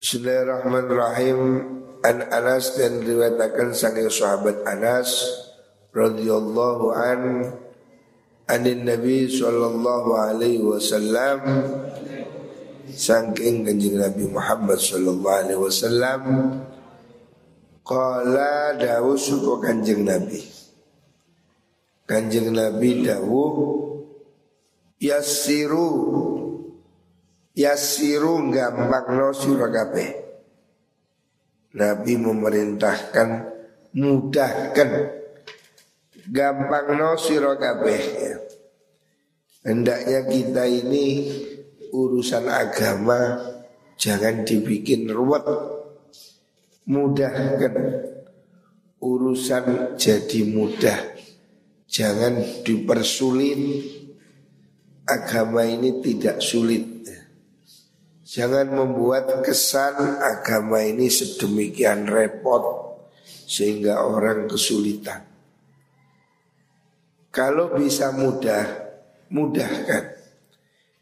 Bismillahirrahmanirrahim. An Anas dan riwayatkan saking sahabat Anas radhiyallahu an anin Nabi sallallahu alaihi wasallam saking kanjeng Nabi Muhammad sallallahu alaihi wasallam qala dawu suku kanjeng Nabi kanjeng Nabi dawu yassiru Yasiru gampang no suragabe Nabi memerintahkan mudahkan. Gampang no suragabe ya. Hendaknya kita ini urusan agama jangan dibikin ruwet. Mudahkan. Urusan jadi mudah. Jangan dipersulit. Agama ini tidak sulit Jangan membuat kesan agama ini sedemikian repot sehingga orang kesulitan. Kalau bisa mudah, mudahkan.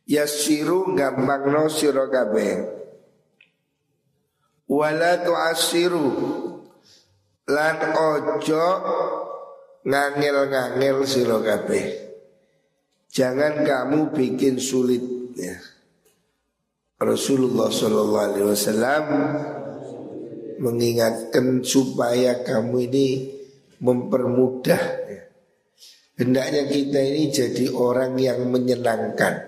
Yasiru gampang no siro Wala tu'asiru lan ojo ngangil-ngangil siro Jangan kamu bikin sulit ya. Rasulullah Shallallahu Alaihi Wasallam mengingatkan supaya kamu ini mempermudah. Hendaknya kita ini jadi orang yang menyenangkan.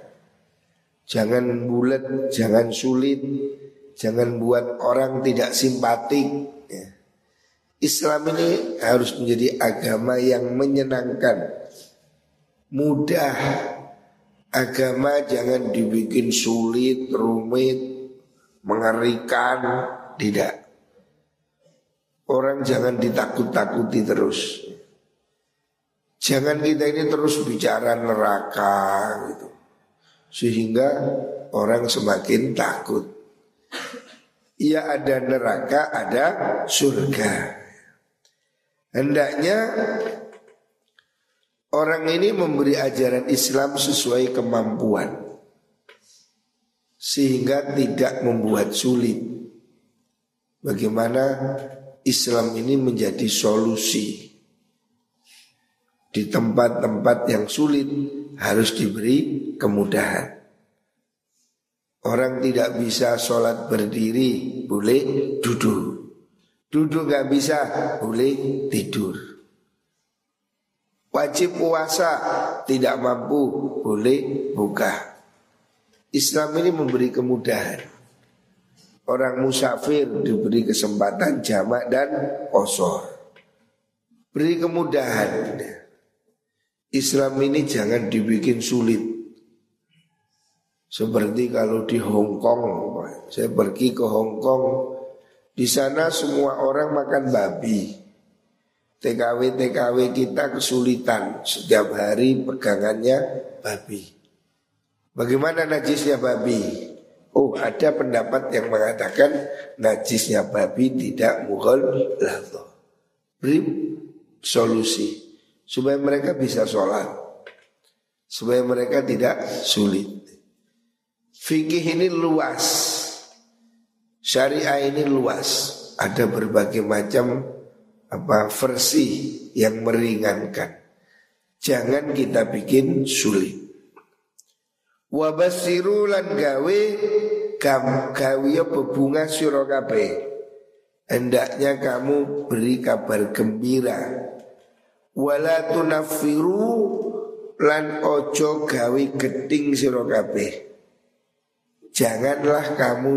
Jangan bulat, jangan sulit, jangan buat orang tidak simpatik. Islam ini harus menjadi agama yang menyenangkan, mudah, Agama jangan dibikin sulit, rumit, mengerikan, tidak. Orang jangan ditakut-takuti terus. Jangan kita ini terus bicara neraka gitu. Sehingga orang semakin takut. Ia ada neraka, ada surga. Hendaknya Orang ini memberi ajaran Islam sesuai kemampuan. Sehingga tidak membuat sulit. Bagaimana Islam ini menjadi solusi? Di tempat-tempat yang sulit harus diberi kemudahan. Orang tidak bisa sholat berdiri Boleh duduk. Duduk gak bisa Boleh tidur Wajib puasa tidak mampu boleh buka. Islam ini memberi kemudahan. Orang musafir diberi kesempatan jamak dan kosor. Beri kemudahan. Islam ini jangan dibikin sulit. Seperti kalau di Hong Kong, saya pergi ke Hong Kong, di sana semua orang makan babi. TKW-TKW kita kesulitan setiap hari pegangannya babi. Bagaimana najisnya babi? Oh ada pendapat yang mengatakan najisnya babi tidak mughal lahto. Beri solusi supaya mereka bisa sholat, supaya mereka tidak sulit. Fikih ini luas, syariah ini luas, ada berbagai macam apa versi yang meringankan. Jangan kita bikin sulit. Wabasiru lan gawe gawe bebunga sira Hendaknya kamu beri kabar gembira. Wala tunafiru lan ojo gawe geding sira Janganlah kamu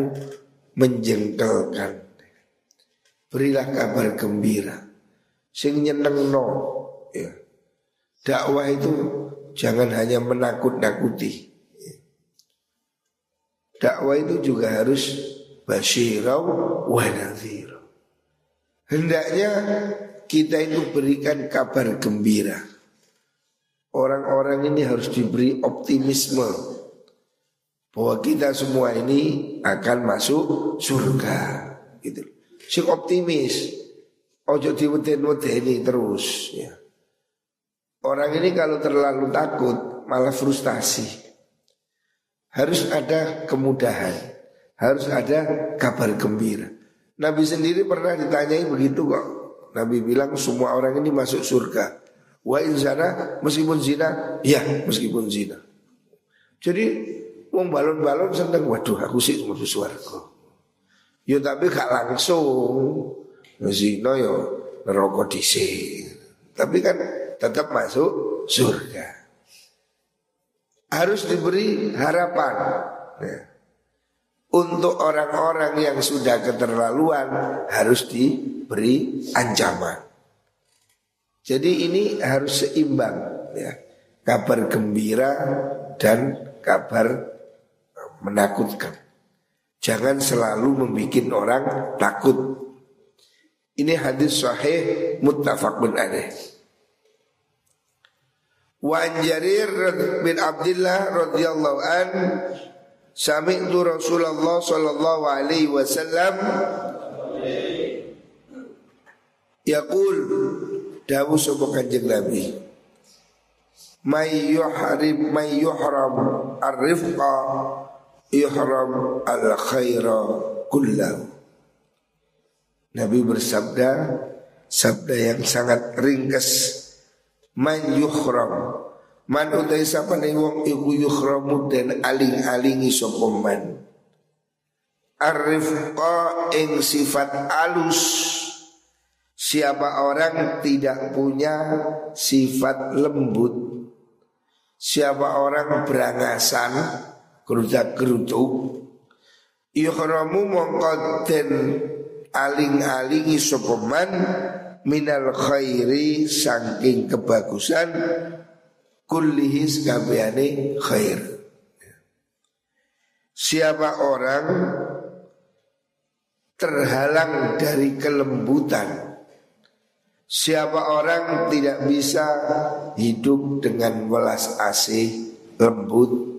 menjengkelkan. Berilah kabar gembira sing nyenengno ya. Dakwah itu jangan hanya menakut-nakuti. Ya. Dakwah itu juga harus basyirau wa nadhir. Hendaknya kita itu berikan kabar gembira. Orang-orang ini harus diberi optimisme bahwa kita semua ini akan masuk surga. Gitu. Si optimis. Ojo diweden-wedeni terus ya. Orang ini kalau terlalu takut malah frustasi. Harus ada kemudahan, harus ada kabar gembira. Nabi sendiri pernah ditanyai begitu kok. Nabi bilang semua orang ini masuk surga. Wa insana meskipun zina, ya meskipun zina. Jadi wong balon-balon seneng waduh aku sih mau surga. Yo tapi gak langsung zina yo neraka dhisik. Tapi kan tetap masuk surga. Harus diberi harapan. Ya untuk orang-orang yang sudah keterlaluan harus diberi ancaman. Jadi ini harus seimbang ya. Kabar gembira dan kabar menakutkan. Jangan selalu membuat orang takut. Ini hadis sahih muttafaqun alaih. Wa Jarir bin Abdullah radhiyallahu an Sami'tu Rasulullah sallallahu alaihi wasallam Yaqul Dawu sapa kanjeng Nabi May yuhrim may yuhram ar-rifqa yuhram al-khaira kullahu. Nabi bersabda sabda yang sangat ringkas man yuhram Man utai sapa ning wong? Iku yukhramu den aling-alingi sapa man. Arifqa ing sifat alus. Siapa orang tidak punya sifat lembut. Siapa orang berangasan Gerutak gerutuk Yukhramu mongko den aling-alingi sopeman Minal khairi saking kebagusan kullihi sekabehane khair. Siapa orang terhalang dari kelembutan Siapa orang tidak bisa hidup dengan welas asih lembut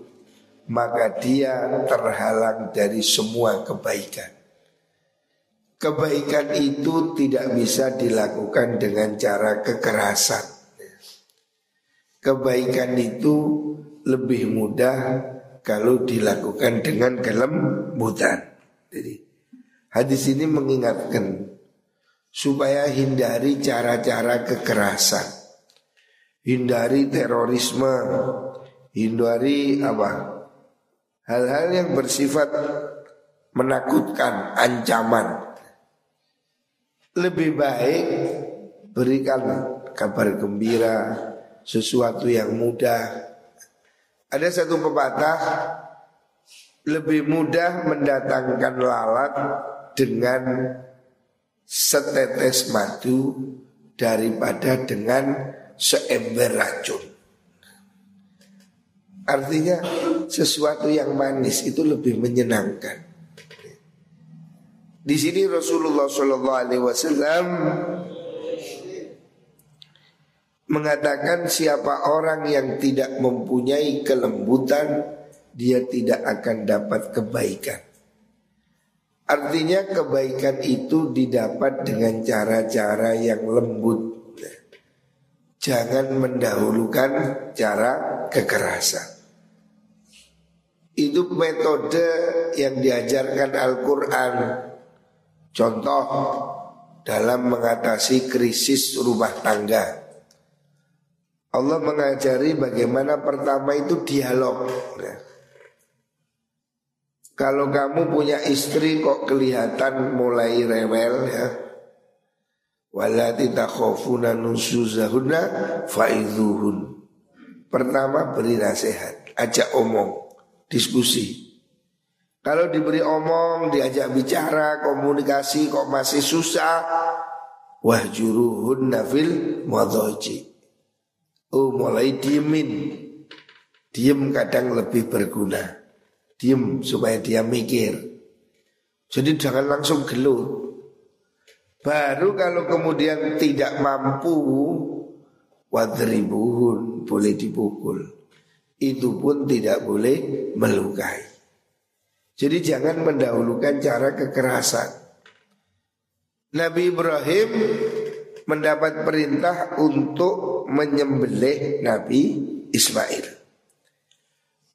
Maka dia terhalang dari semua kebaikan Kebaikan itu tidak bisa dilakukan dengan cara kekerasan kebaikan itu lebih mudah kalau dilakukan dengan kelembutan. Jadi hadis ini mengingatkan supaya hindari cara-cara kekerasan, hindari terorisme, hindari apa? Hal-hal yang bersifat menakutkan, ancaman. Lebih baik berikan kabar gembira, sesuatu yang mudah. Ada satu pepatah lebih mudah mendatangkan lalat dengan setetes madu daripada dengan seember racun. Artinya sesuatu yang manis itu lebih menyenangkan. Di sini Rasulullah Shallallahu Alaihi Wasallam mengatakan siapa orang yang tidak mempunyai kelembutan dia tidak akan dapat kebaikan. Artinya kebaikan itu didapat dengan cara-cara yang lembut. Jangan mendahulukan cara kekerasan. Itu metode yang diajarkan Al-Quran. Contoh dalam mengatasi krisis rumah tangga. Allah mengajari bagaimana pertama itu dialog. Kalau kamu punya istri kok kelihatan mulai rewel ya. Walati takhafuna nusuzahunna faidhuhun. Pertama beri nasihat, ajak omong, diskusi. Kalau diberi omong, diajak bicara, komunikasi kok masih susah, wahjuruhun nafil madhaji Oh mulai diemin. Diem kadang lebih berguna. Diem supaya dia mikir. Jadi jangan langsung gelut Baru kalau kemudian tidak mampu Wadribuhun boleh dipukul Itu pun tidak boleh melukai Jadi jangan mendahulukan cara kekerasan Nabi Ibrahim mendapat perintah untuk menyembelih Nabi Ismail.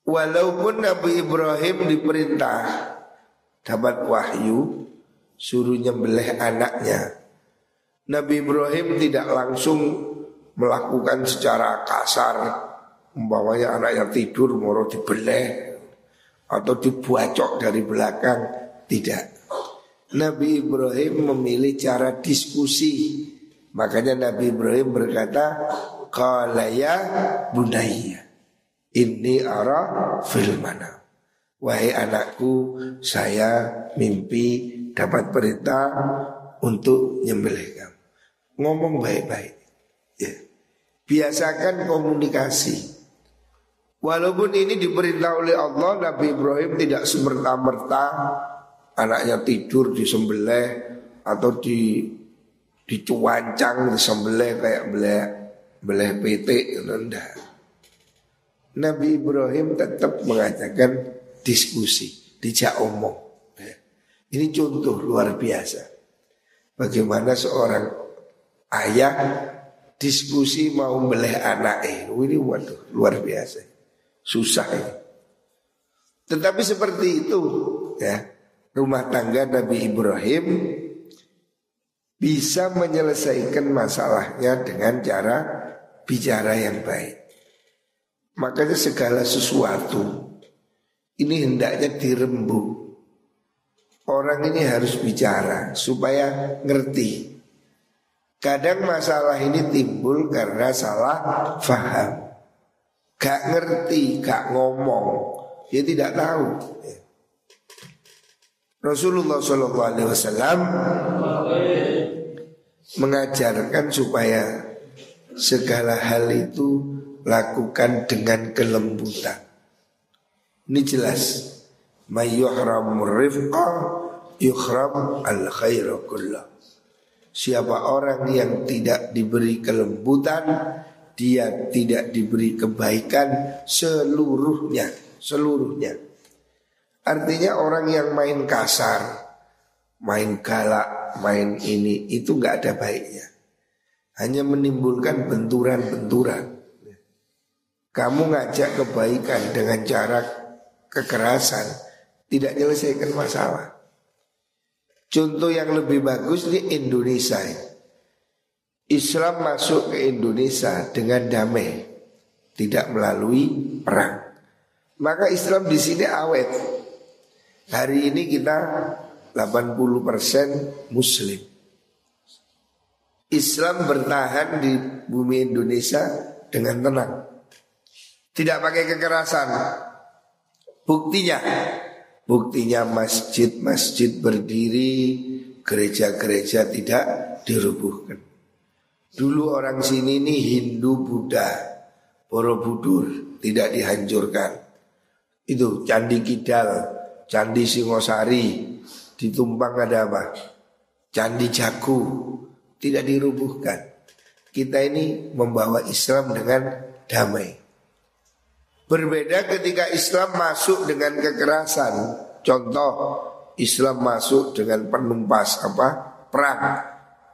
Walaupun Nabi Ibrahim diperintah dapat wahyu suruh nyembelih anaknya. Nabi Ibrahim tidak langsung melakukan secara kasar umpamanya anaknya tidur moro dibeleh atau dibuacok dari belakang tidak. Nabi Ibrahim memilih cara diskusi. Makanya Nabi Ibrahim berkata, "Qala ya bunayya, ini ara fil mana." Wahai anakku, saya mimpi dapat perintah untuk nyembelih kamu. Ngomong baik-baik. Ya. Biasakan komunikasi. Walaupun ini diperintah oleh Allah, Nabi Ibrahim tidak semerta-merta anaknya tidur di sembelih atau di dicuancang sembelih kayak beleh beleh PT enggak. Nabi Ibrahim tetap mengatakan diskusi, dijak omong. Ya. Ini contoh luar biasa. Bagaimana seorang ayah diskusi mau beleh anak eh ini waduh luar biasa. Susah. Tetapi seperti itu ya rumah tangga Nabi Ibrahim bisa menyelesaikan masalahnya dengan cara bicara yang baik. Makanya segala sesuatu ini hendaknya dirembuk. Orang ini harus bicara supaya ngerti. Kadang masalah ini timbul karena salah faham. Gak ngerti, gak ngomong. Dia tidak tahu. Rasulullah Wasallam mengajarkan supaya segala hal itu lakukan dengan kelembutan. Ini jelas. Al. Siapa orang yang tidak diberi kelembutan, dia tidak diberi kebaikan seluruhnya, seluruhnya. Artinya orang yang main kasar, main galak, main ini itu nggak ada baiknya. Hanya menimbulkan benturan-benturan. Kamu ngajak kebaikan dengan cara kekerasan tidak menyelesaikan masalah. Contoh yang lebih bagus di Indonesia. Islam masuk ke Indonesia dengan damai, tidak melalui perang. Maka Islam di sini awet. Hari ini kita 80% muslim Islam bertahan di bumi Indonesia dengan tenang Tidak pakai kekerasan Buktinya Buktinya masjid-masjid berdiri Gereja-gereja tidak dirubuhkan Dulu orang sini ini Hindu Buddha Borobudur tidak dihancurkan Itu Candi Kidal Candi Singosari ditumpang ada apa? Candi Jaku tidak dirubuhkan. Kita ini membawa Islam dengan damai. Berbeda ketika Islam masuk dengan kekerasan. Contoh Islam masuk dengan penumpas apa? Perang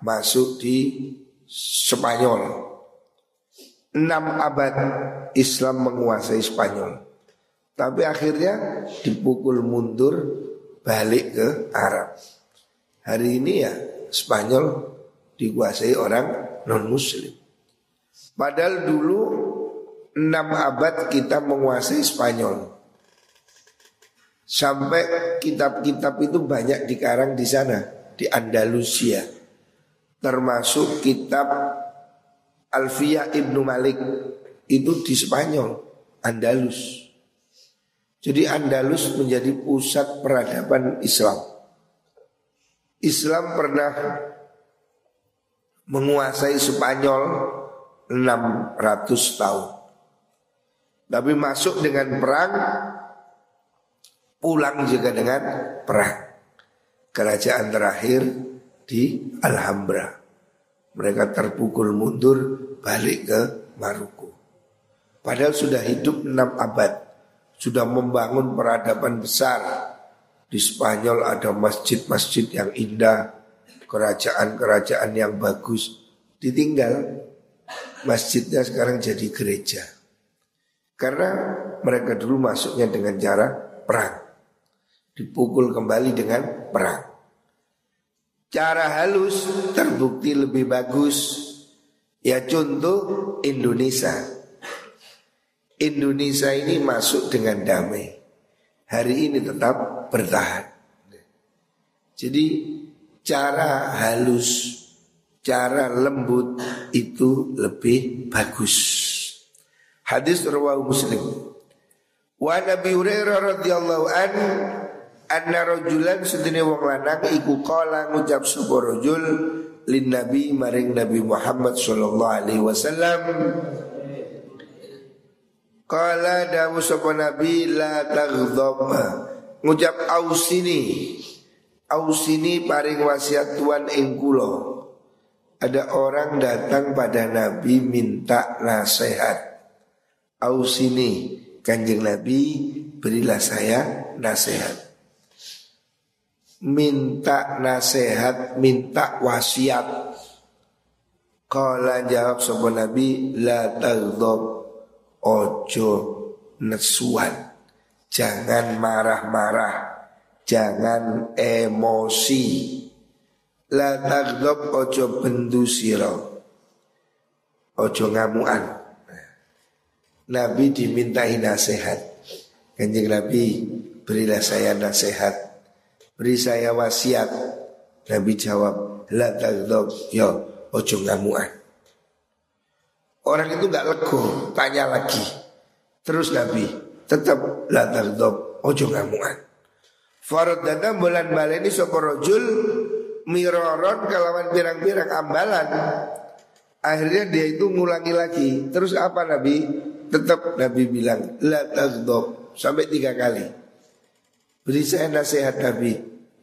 masuk di Spanyol. Enam abad Islam menguasai Spanyol. Tapi akhirnya dipukul mundur balik ke Arab. Hari ini ya Spanyol dikuasai orang non muslim. Padahal dulu enam abad kita menguasai Spanyol. Sampai kitab-kitab itu banyak dikarang di sana di Andalusia. Termasuk kitab Alfiyah Ibnu Malik itu di Spanyol, Andalus. Jadi Andalus menjadi pusat peradaban Islam. Islam pernah menguasai Spanyol 600 tahun. Tapi masuk dengan perang, pulang juga dengan perang. Kerajaan terakhir di Alhambra. Mereka terpukul mundur balik ke Maroko. Padahal sudah hidup 6 abad sudah membangun peradaban besar. Di Spanyol ada masjid-masjid yang indah, kerajaan-kerajaan yang bagus. Ditinggal, masjidnya sekarang jadi gereja. Karena mereka dulu masuknya dengan cara perang. Dipukul kembali dengan perang. Cara halus terbukti lebih bagus. Ya contoh Indonesia. Indonesia ini masuk dengan damai. Hari ini tetap bertahan. Jadi cara halus, cara lembut itu lebih bagus. Hadis rawahu Muslim. Wa Nabi Hurairah radhiyallahu an anna rajulan sedene wong lanang iku kala ngucap sapa rajul lin nabi maring Nabi Muhammad sallallahu alaihi wasallam Kala dawu sapa nabi la taghdab ngucap ausini Ausini paring wasiat Tuhan ing kula. Ada orang datang pada Nabi minta nasihat. Ausini kanjeng Nabi berilah saya nasihat. Minta nasihat, minta wasiat. Kala jawab sapa Nabi la taghdab. Ojo nesuan. Jangan marah-marah. Jangan emosi. La tagdob ojo bendu siro ojo ngamuan Nabi dimintai nasihat. Kanjeng Nabi berilah saya nasihat Beri saya wasiat Nabi jawab La tagdob yo ojo ngamuan Orang itu gak lego Tanya lagi Terus Nabi tetap La tagdob ojo ngamuan Farad dada bulan baleni sapa rajul miroron kalawan pirang-pirang ambalan. Akhirnya dia itu ngulangi lagi. Terus apa Nabi? Tetap Nabi bilang la taghdab sampai tiga kali. Beri saya nasihat Nabi,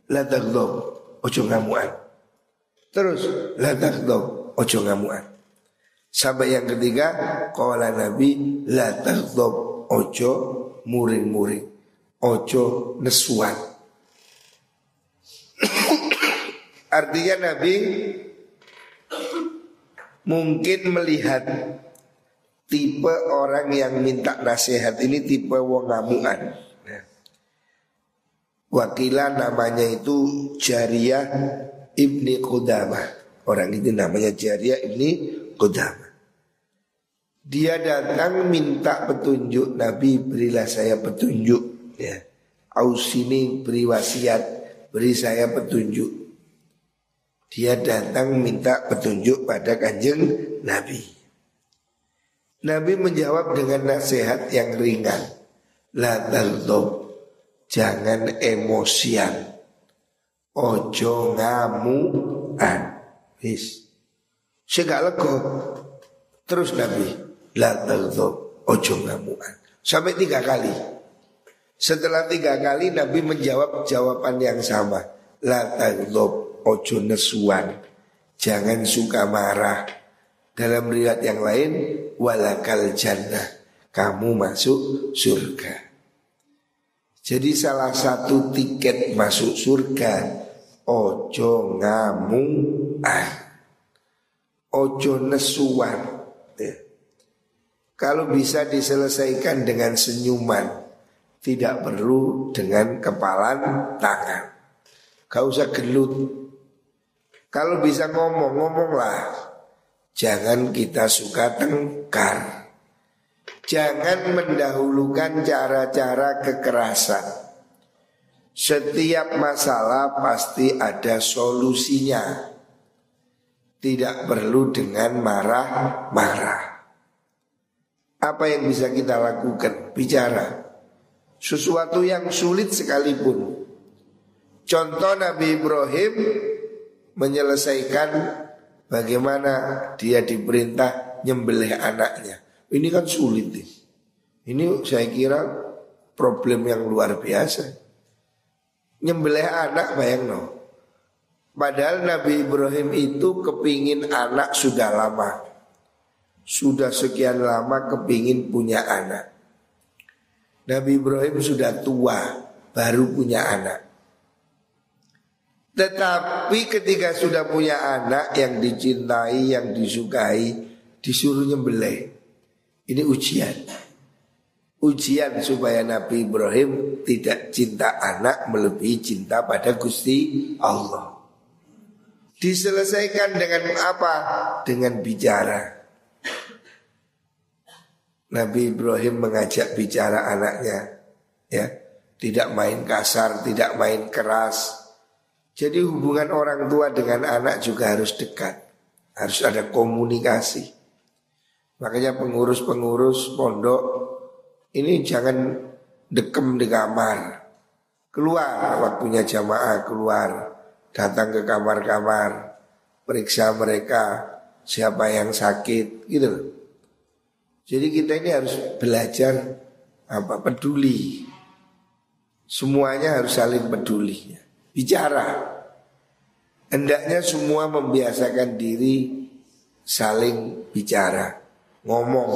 la taghdab, ojo ngamuan. Terus la taghdab, ojo ngamuan. Sampai yang ketiga, qala Nabi la taghdab, ojo muring-muring, ojo nesuan. Artinya Nabi mungkin melihat tipe orang yang minta nasihat ini tipe wong ngamuan. Wakilah namanya itu Jariyah Ibni Qudamah. Orang itu namanya Jariyah Ibni Qudamah. Dia datang minta petunjuk Nabi berilah saya petunjuk ya. Ausini beri wasiat beri saya petunjuk dia datang minta petunjuk pada kanjeng Nabi. Nabi menjawab dengan nasihat yang ringan. La taldop, jangan emosian. Ojo ngamuan. Wis. Segala kok. Terus Nabi, la taldop, ojo ngamuan. Sampai tiga kali. Setelah tiga kali Nabi menjawab jawaban yang sama. La taldop, ojo nesuan, jangan suka marah. Dalam riwayat yang lain, walakal jannah, kamu masuk surga. Jadi salah satu tiket masuk surga, ojo ngamuan, ojo nesuan. Ya. Kalau bisa diselesaikan dengan senyuman, tidak perlu dengan kepalan tangan. Gak usah gelut kalau bisa ngomong, ngomonglah. Jangan kita suka tengkar. Jangan mendahulukan cara-cara kekerasan. Setiap masalah pasti ada solusinya. Tidak perlu dengan marah-marah. Apa yang bisa kita lakukan? Bicara. Sesuatu yang sulit sekalipun. Contoh Nabi Ibrahim menyelesaikan bagaimana dia diperintah nyembelih anaknya. Ini kan sulit nih. Ini saya kira problem yang luar biasa. Nyembelih anak bayang no. Padahal Nabi Ibrahim itu kepingin anak sudah lama. Sudah sekian lama kepingin punya anak. Nabi Ibrahim sudah tua baru punya anak. Tetapi ketika sudah punya anak yang dicintai, yang disukai, disuruh nyembelih. Ini ujian. ujian supaya Nabi Ibrahim tidak cinta anak melebihi cinta pada Gusti Allah. Diselesaikan dengan apa? Dengan bicara. Nabi Ibrahim mengajak bicara anaknya, ya, tidak main kasar, tidak main keras. Jadi hubungan orang tua dengan anak juga harus dekat, harus ada komunikasi. Makanya pengurus-pengurus pondok ini jangan dekem di kamar. Keluar waktunya jamaah keluar, datang ke kamar-kamar, periksa mereka siapa yang sakit gitu Jadi kita ini harus belajar apa peduli. Semuanya harus saling peduli. Bicara. Hendaknya semua membiasakan diri saling bicara, ngomong.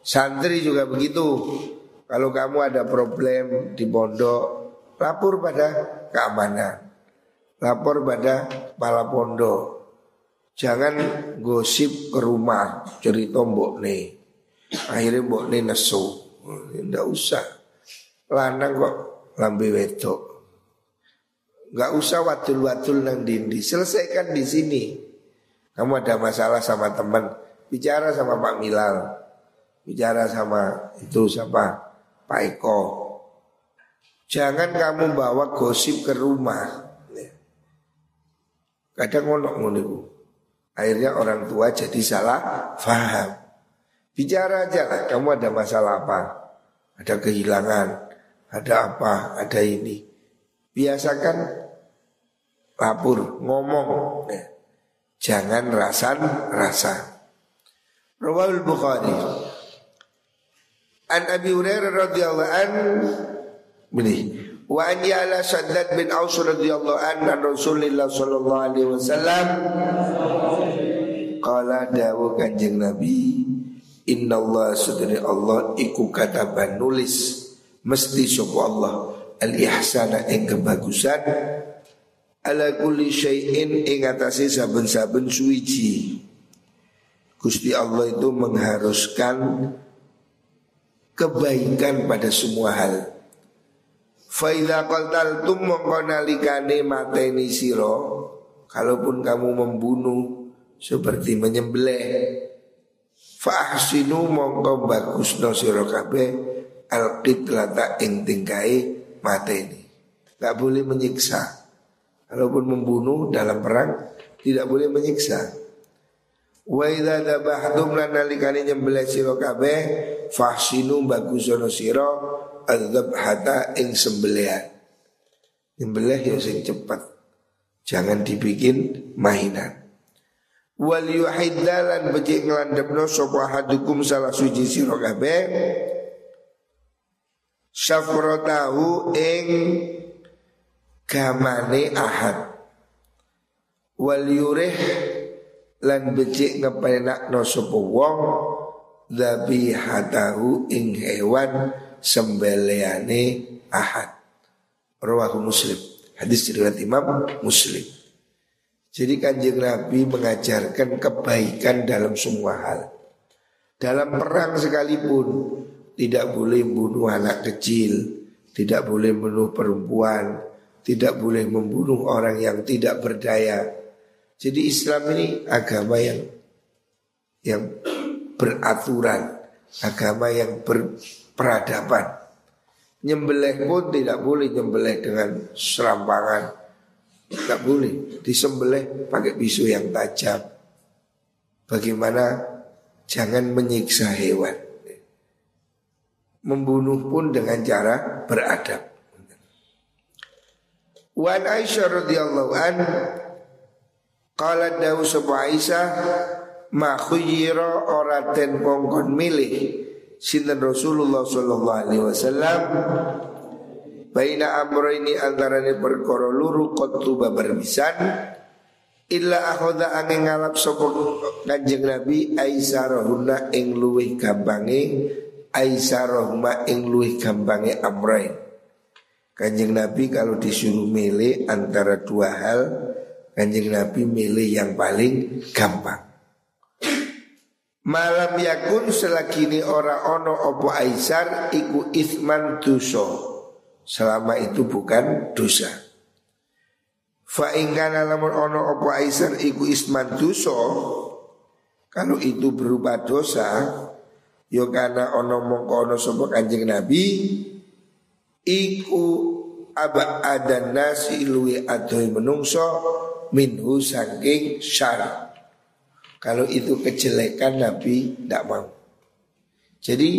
Santri juga begitu. Kalau kamu ada problem di pondok, lapor pada keamanan. Lapor pada kepala pondok. Jangan gosip ke rumah cerita mbok nih. Akhirnya mbok nih nesu. Tidak usah. Lanang kok lambe wedok. Gak usah watul-watul nang dindi. Selesaikan di sini. Kamu ada masalah sama teman, bicara sama Pak Milal bicara sama itu siapa Pak Eko. Jangan kamu bawa gosip ke rumah. Kadang ngonok ngono Akhirnya orang tua jadi salah faham. Bicara aja lah, kamu ada masalah apa? Ada kehilangan, ada apa, ada ini. Biasakan lapor, ngomong. Jangan rasan rasa. Rawal Bukhari. An Abi Hurairah radhiyallahu an Bini Wa an ya'la Saddad bin Aus radhiyallahu an an Rasulillah sallallahu alaihi wasallam Qala dawu kanjeng Nabi Inna Allah sudari Allah iku kataban nulis Mesti sopa Allah Al-ihsana ing kebagusan Ala kulli syai'in ing atasi saben-saben suwiji Gusti Allah itu mengharuskan kebaikan pada semua hal. Faida qaltaltum mongko nalikane mateni siro kalaupun kamu membunuh seperti menyembelih Fahsinu mongko bagusno siro kabeh alqitlata ing tingkai mateni. Gak boleh menyiksa. Kalaupun membunuh dalam perang tidak boleh menyiksa. Wa idza dabahtum lan nalikane nyembelih sira kabeh fahsinu bagusono sira adzabhata ing sembelihan. Nyembelih ya sing cepat. Jangan dibikin mainan. Wal yuhiddalan becik nglandepno sapa hadukum salah suci sira kabeh syafratahu ing gamane ahad wal yurih lan becik ngepenak no sapa wong hatahu ing hewan sembeliane ahad. Rawahu muslim. Hadis riwayat Imam Muslim. Jadi kanjeng Nabi mengajarkan kebaikan dalam semua hal. Dalam perang sekalipun tidak boleh membunuh anak kecil tidak boleh membunuh perempuan tidak boleh membunuh orang yang tidak berdaya jadi Islam ini agama yang yang beraturan, agama yang berperadaban. Nyembelih pun tidak boleh nyembelih dengan serampangan. Tidak boleh disembelih pakai pisau yang tajam. Bagaimana jangan menyiksa hewan. Membunuh pun dengan cara beradab. Wan Aisyah radhiyallahu an Qala dawu sapa Aisyah ma khuyira ora den kongkon milih? Sinten Rasulullah sallallahu alaihi wasallam baina amrayni antarane perkara luru qattu berbisan illa akhoda angin ngalap sapa Kanjeng Nabi aisarahunna ing luwih gampange aisarahuma ing luwih gampange amrain. Kanjeng Nabi kalau disuruh milih antara dua hal Kanjeng Nabi milih yang paling gampang. Malam yakun selagi ini ora ono opo aisar iku isman dosa. Selama itu bukan dosa. Fa ingkana lamun ono opo aisar iku isman dosa. Kalau itu berupa dosa, yo kana ono mongko ono sapa Kanjeng Nabi iku aba adan nasi luwi adoy menungso minhu saking syarah kalau itu kejelekan Nabi tidak mau. Jadi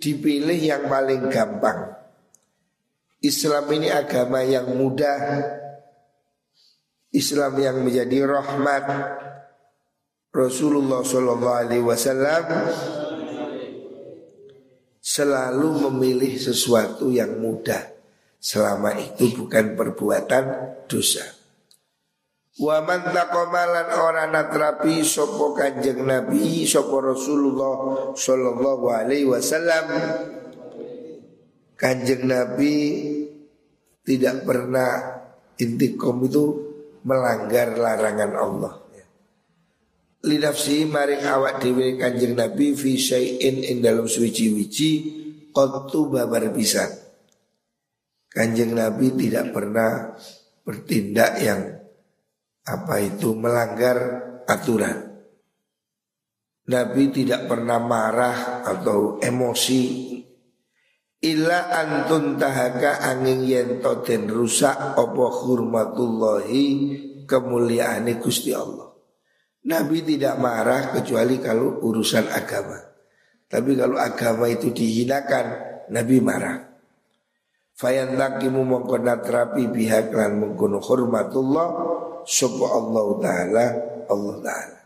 dipilih yang paling gampang. Islam ini agama yang mudah. Islam yang menjadi rahmat. Rasulullah Shallallahu Alaihi Wasallam selalu memilih sesuatu yang mudah selama itu bukan perbuatan dosa. Wa man taqamalan ora natrapi sapa Kanjeng Nabi sapa Rasulullah sallallahu alaihi wasallam Kanjeng Nabi tidak pernah intikom itu melanggar larangan Allah. Linafsi maring awak dewi Kanjeng Nabi fi syai'in ing dalam suci-wici qattu babar pisan. Kanjeng Nabi tidak pernah bertindak yang apa itu melanggar aturan. Nabi tidak pernah marah atau emosi. Illa antun tahaka angin yento den rusak Opo hurmatullahi kemuliaan Gusti Allah. Nabi tidak marah kecuali kalau urusan agama. Tapi kalau agama itu dihinakan Nabi marah. Fayantakimu mongkonat rapi pihak lan mengkono hormatullah Sopo Allah Ta'ala Allah Ta'ala.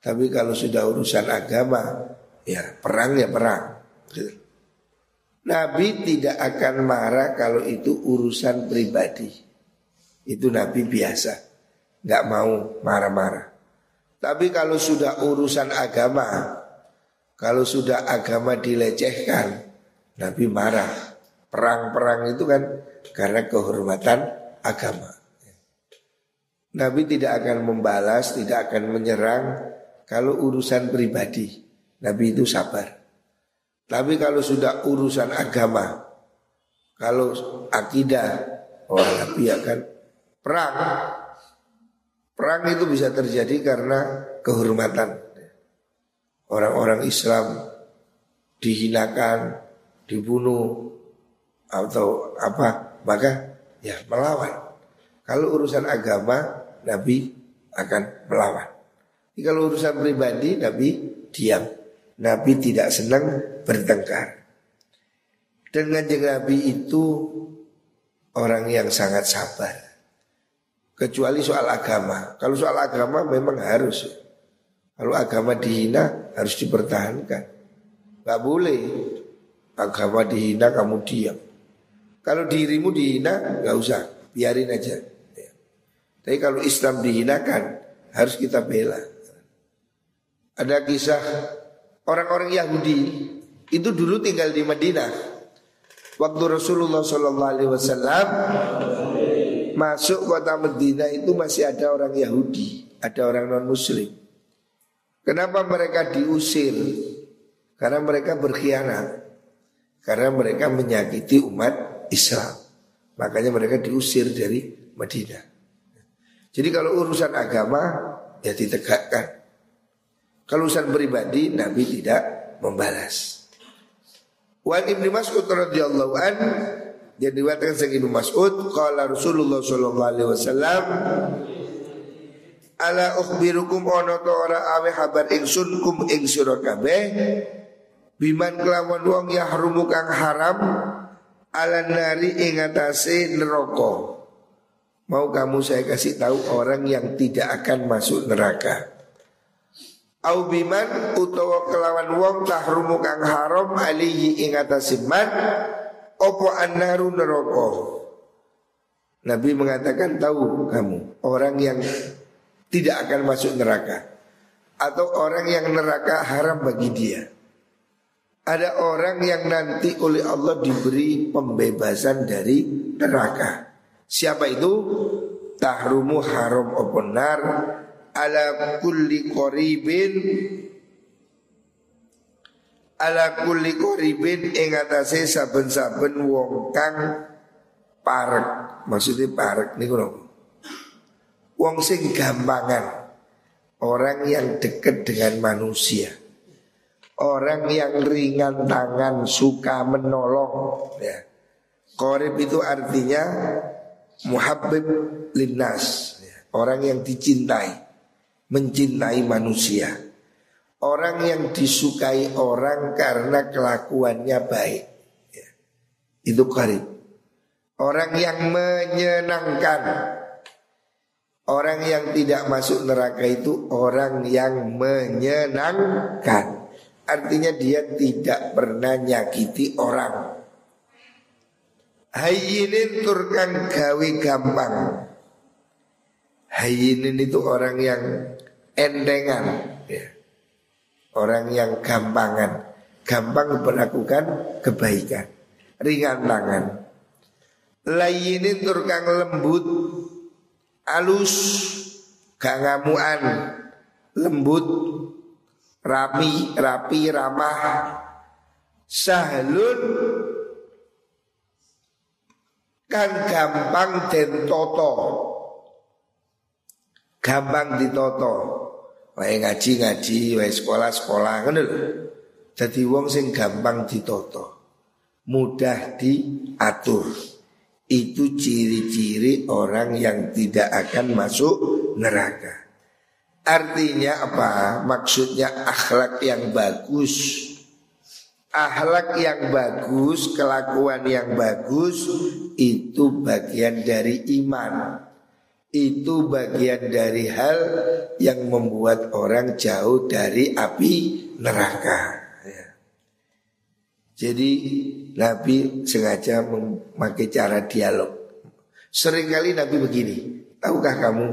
Tapi kalau sudah urusan agama Ya perang ya perang. Nabi tidak akan marah kalau itu urusan pribadi. Itu Nabi biasa. Gak mau marah-marah. Tapi kalau sudah urusan agama Kalau sudah agama dilecehkan Nabi marah. Perang-perang itu kan karena kehormatan agama Nabi tidak akan membalas, tidak akan menyerang kalau urusan pribadi. Nabi itu sabar. Tapi kalau sudah urusan agama, kalau akidah, oh Nabi akan perang. Perang itu bisa terjadi karena kehormatan. Orang-orang Islam dihinakan, dibunuh atau apa, maka ya melawan. Kalau urusan agama Nabi akan melawan. Jadi kalau urusan pribadi Nabi diam. Nabi tidak senang bertengkar. Dan kanjeng Nabi itu orang yang sangat sabar. Kecuali soal agama. Kalau soal agama memang harus. Kalau agama dihina harus dipertahankan. Gak boleh agama dihina kamu diam. Kalau dirimu dihina gak usah, biarin aja. Tapi kalau Islam dihinakan harus kita bela. Ada kisah orang-orang Yahudi itu dulu tinggal di Madinah. Waktu Rasulullah Wasallam masuk kota Madinah itu masih ada orang Yahudi, ada orang non Muslim. Kenapa mereka diusir? Karena mereka berkhianat. Karena mereka menyakiti umat Islam. Makanya mereka diusir dari Madinah. Jadi kalau urusan agama ya ditegakkan. Kalau urusan pribadi Nabi tidak membalas. Wan Ibnu Mas'ud radhiyallahu an yang diwakilkan sang Ibnu Mas'ud qala Rasulullah sallallahu alaihi wasallam Ala ukhbirukum ono to ora awe habar ingsun kum ing sira kabeh biman kelawan wong yahrumu kang haram ala nari ing atase neraka Mau kamu saya kasih tahu orang yang tidak akan masuk neraka. Au biman utawa kelawan wong tahrumu kang haram alihi ing atasiman opo annaru neraka. Nabi mengatakan tahu kamu orang yang tidak akan masuk neraka atau orang yang neraka haram bagi dia. Ada orang yang nanti oleh Allah diberi pembebasan dari neraka. Siapa itu? Tahrumu haram openar ala kulli koribin ala kulli qoribin ing atase saben-saben wong kang parek. Maksudnya parek niku lho. Wong sing gampangan. Orang yang dekat dengan manusia. Orang yang ringan tangan suka menolong. Ya. Qorib itu artinya muhabbib linnas. Orang yang dicintai mencintai manusia. Orang yang disukai orang karena kelakuannya baik. Ya. Itu karib Orang yang menyenangkan. Orang yang tidak masuk neraka itu orang yang menyenangkan. Artinya dia tidak pernah nyakiti orang Hayinin turkan gawe gampang. Hayinin itu orang yang endengan ya. Orang yang gampangan. Gampang melakukan kebaikan. Ringan tangan. Layinin turkang lembut Alus Gangamuan Lembut Rapi, rapi, ramah Sahlun Kan gampang dan toto Gampang ditoto Wae ngaji ngaji, wae sekolah sekolah kan Jadi wong sing gampang ditoto, mudah diatur. Itu ciri-ciri orang yang tidak akan masuk neraka. Artinya apa? Maksudnya akhlak yang bagus. Akhlak yang bagus, kelakuan yang bagus itu bagian dari iman itu bagian dari hal yang membuat orang jauh dari api neraka. Ya. Jadi Nabi sengaja memakai cara dialog. Seringkali Nabi begini, tahukah kamu?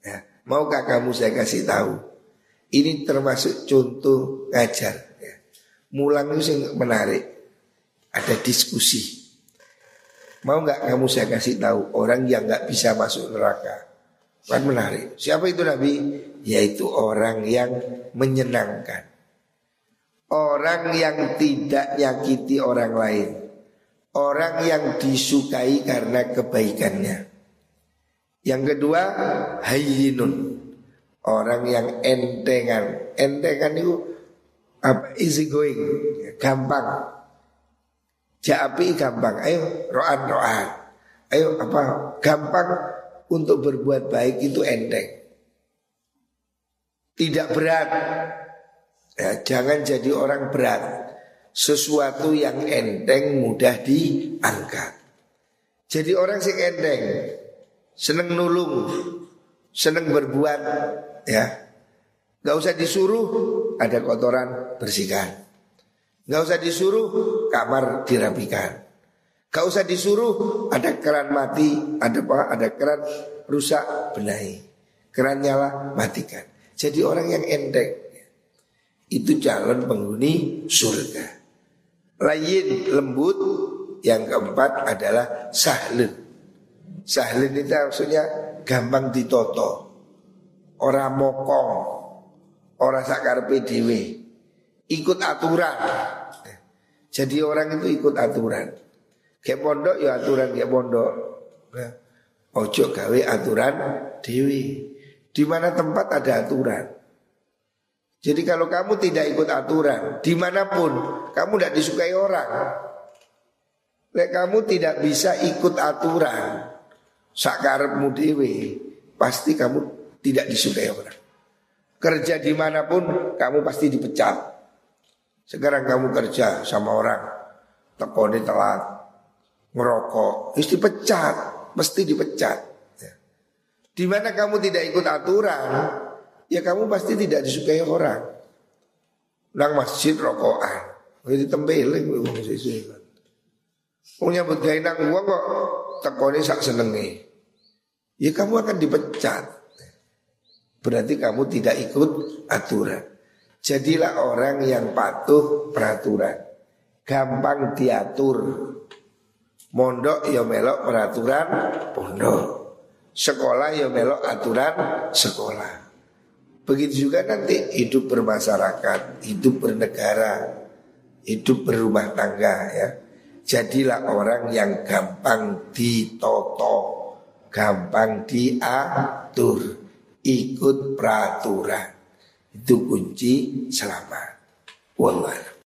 Ya, maukah kamu saya kasih tahu? Ini termasuk contoh ngajar. Mulang itu menarik. Ada diskusi. Mau nggak kamu saya kasih tahu orang yang nggak bisa masuk neraka? Kan menarik. Siapa itu Nabi? Yaitu orang yang menyenangkan. Orang yang tidak nyakiti orang lain. Orang yang disukai karena kebaikannya. Yang kedua, hayyinun. Orang yang entengan. Entengan itu apa easy going, gampang Japi gampang, ayo roan roan, ayo apa gampang untuk berbuat baik itu enteng, tidak berat. Ya, jangan jadi orang berat. Sesuatu yang enteng mudah diangkat. Jadi orang sing enteng, seneng nulung, seneng berbuat, ya. Gak usah disuruh ada kotoran bersihkan. Gak usah disuruh kamar dirapikan. Gak usah disuruh ada keran mati, ada apa? Ada keran rusak, benahi. Keran nyala, matikan. Jadi orang yang enteng itu calon penghuni surga. Lain lembut, yang keempat adalah sahlin. Sahlin itu maksudnya gampang ditoto. Orang mokong, orang sakar PDW, ikut aturan. Jadi orang itu ikut aturan. Kayak pondok ya aturan kayak pondok. Ojo gawe aturan dewi. Di mana tempat ada aturan. Jadi kalau kamu tidak ikut aturan, di mana pun kamu tidak disukai orang. Lek kamu tidak bisa ikut aturan, sakarepmu dewi, pasti kamu tidak disukai orang. Kerja di mana pun kamu pasti dipecat. Sekarang kamu kerja sama orang. Tekoni telat Ngerokok Mesti dipecat Mesti dipecat. Ya. Di kamu tidak ikut aturan Ya kamu pasti tidak disukai orang. Nang masjid rokokan Jadi tembeling Punya budaya nang uang kok Tekoni sak senengi Ya kamu akan dipecat Berarti kamu tidak ikut aturan. Jadilah orang yang patuh peraturan. Gampang diatur. Mondok ya melok peraturan pondok. Sekolah ya melok aturan sekolah. Begitu juga nanti hidup bermasyarakat Hidup bernegara hidup berumah tangga ya. Jadilah orang yang gampang ditoto, gampang diatur, ikut peraturan. Itu kunci selamat. Wallah.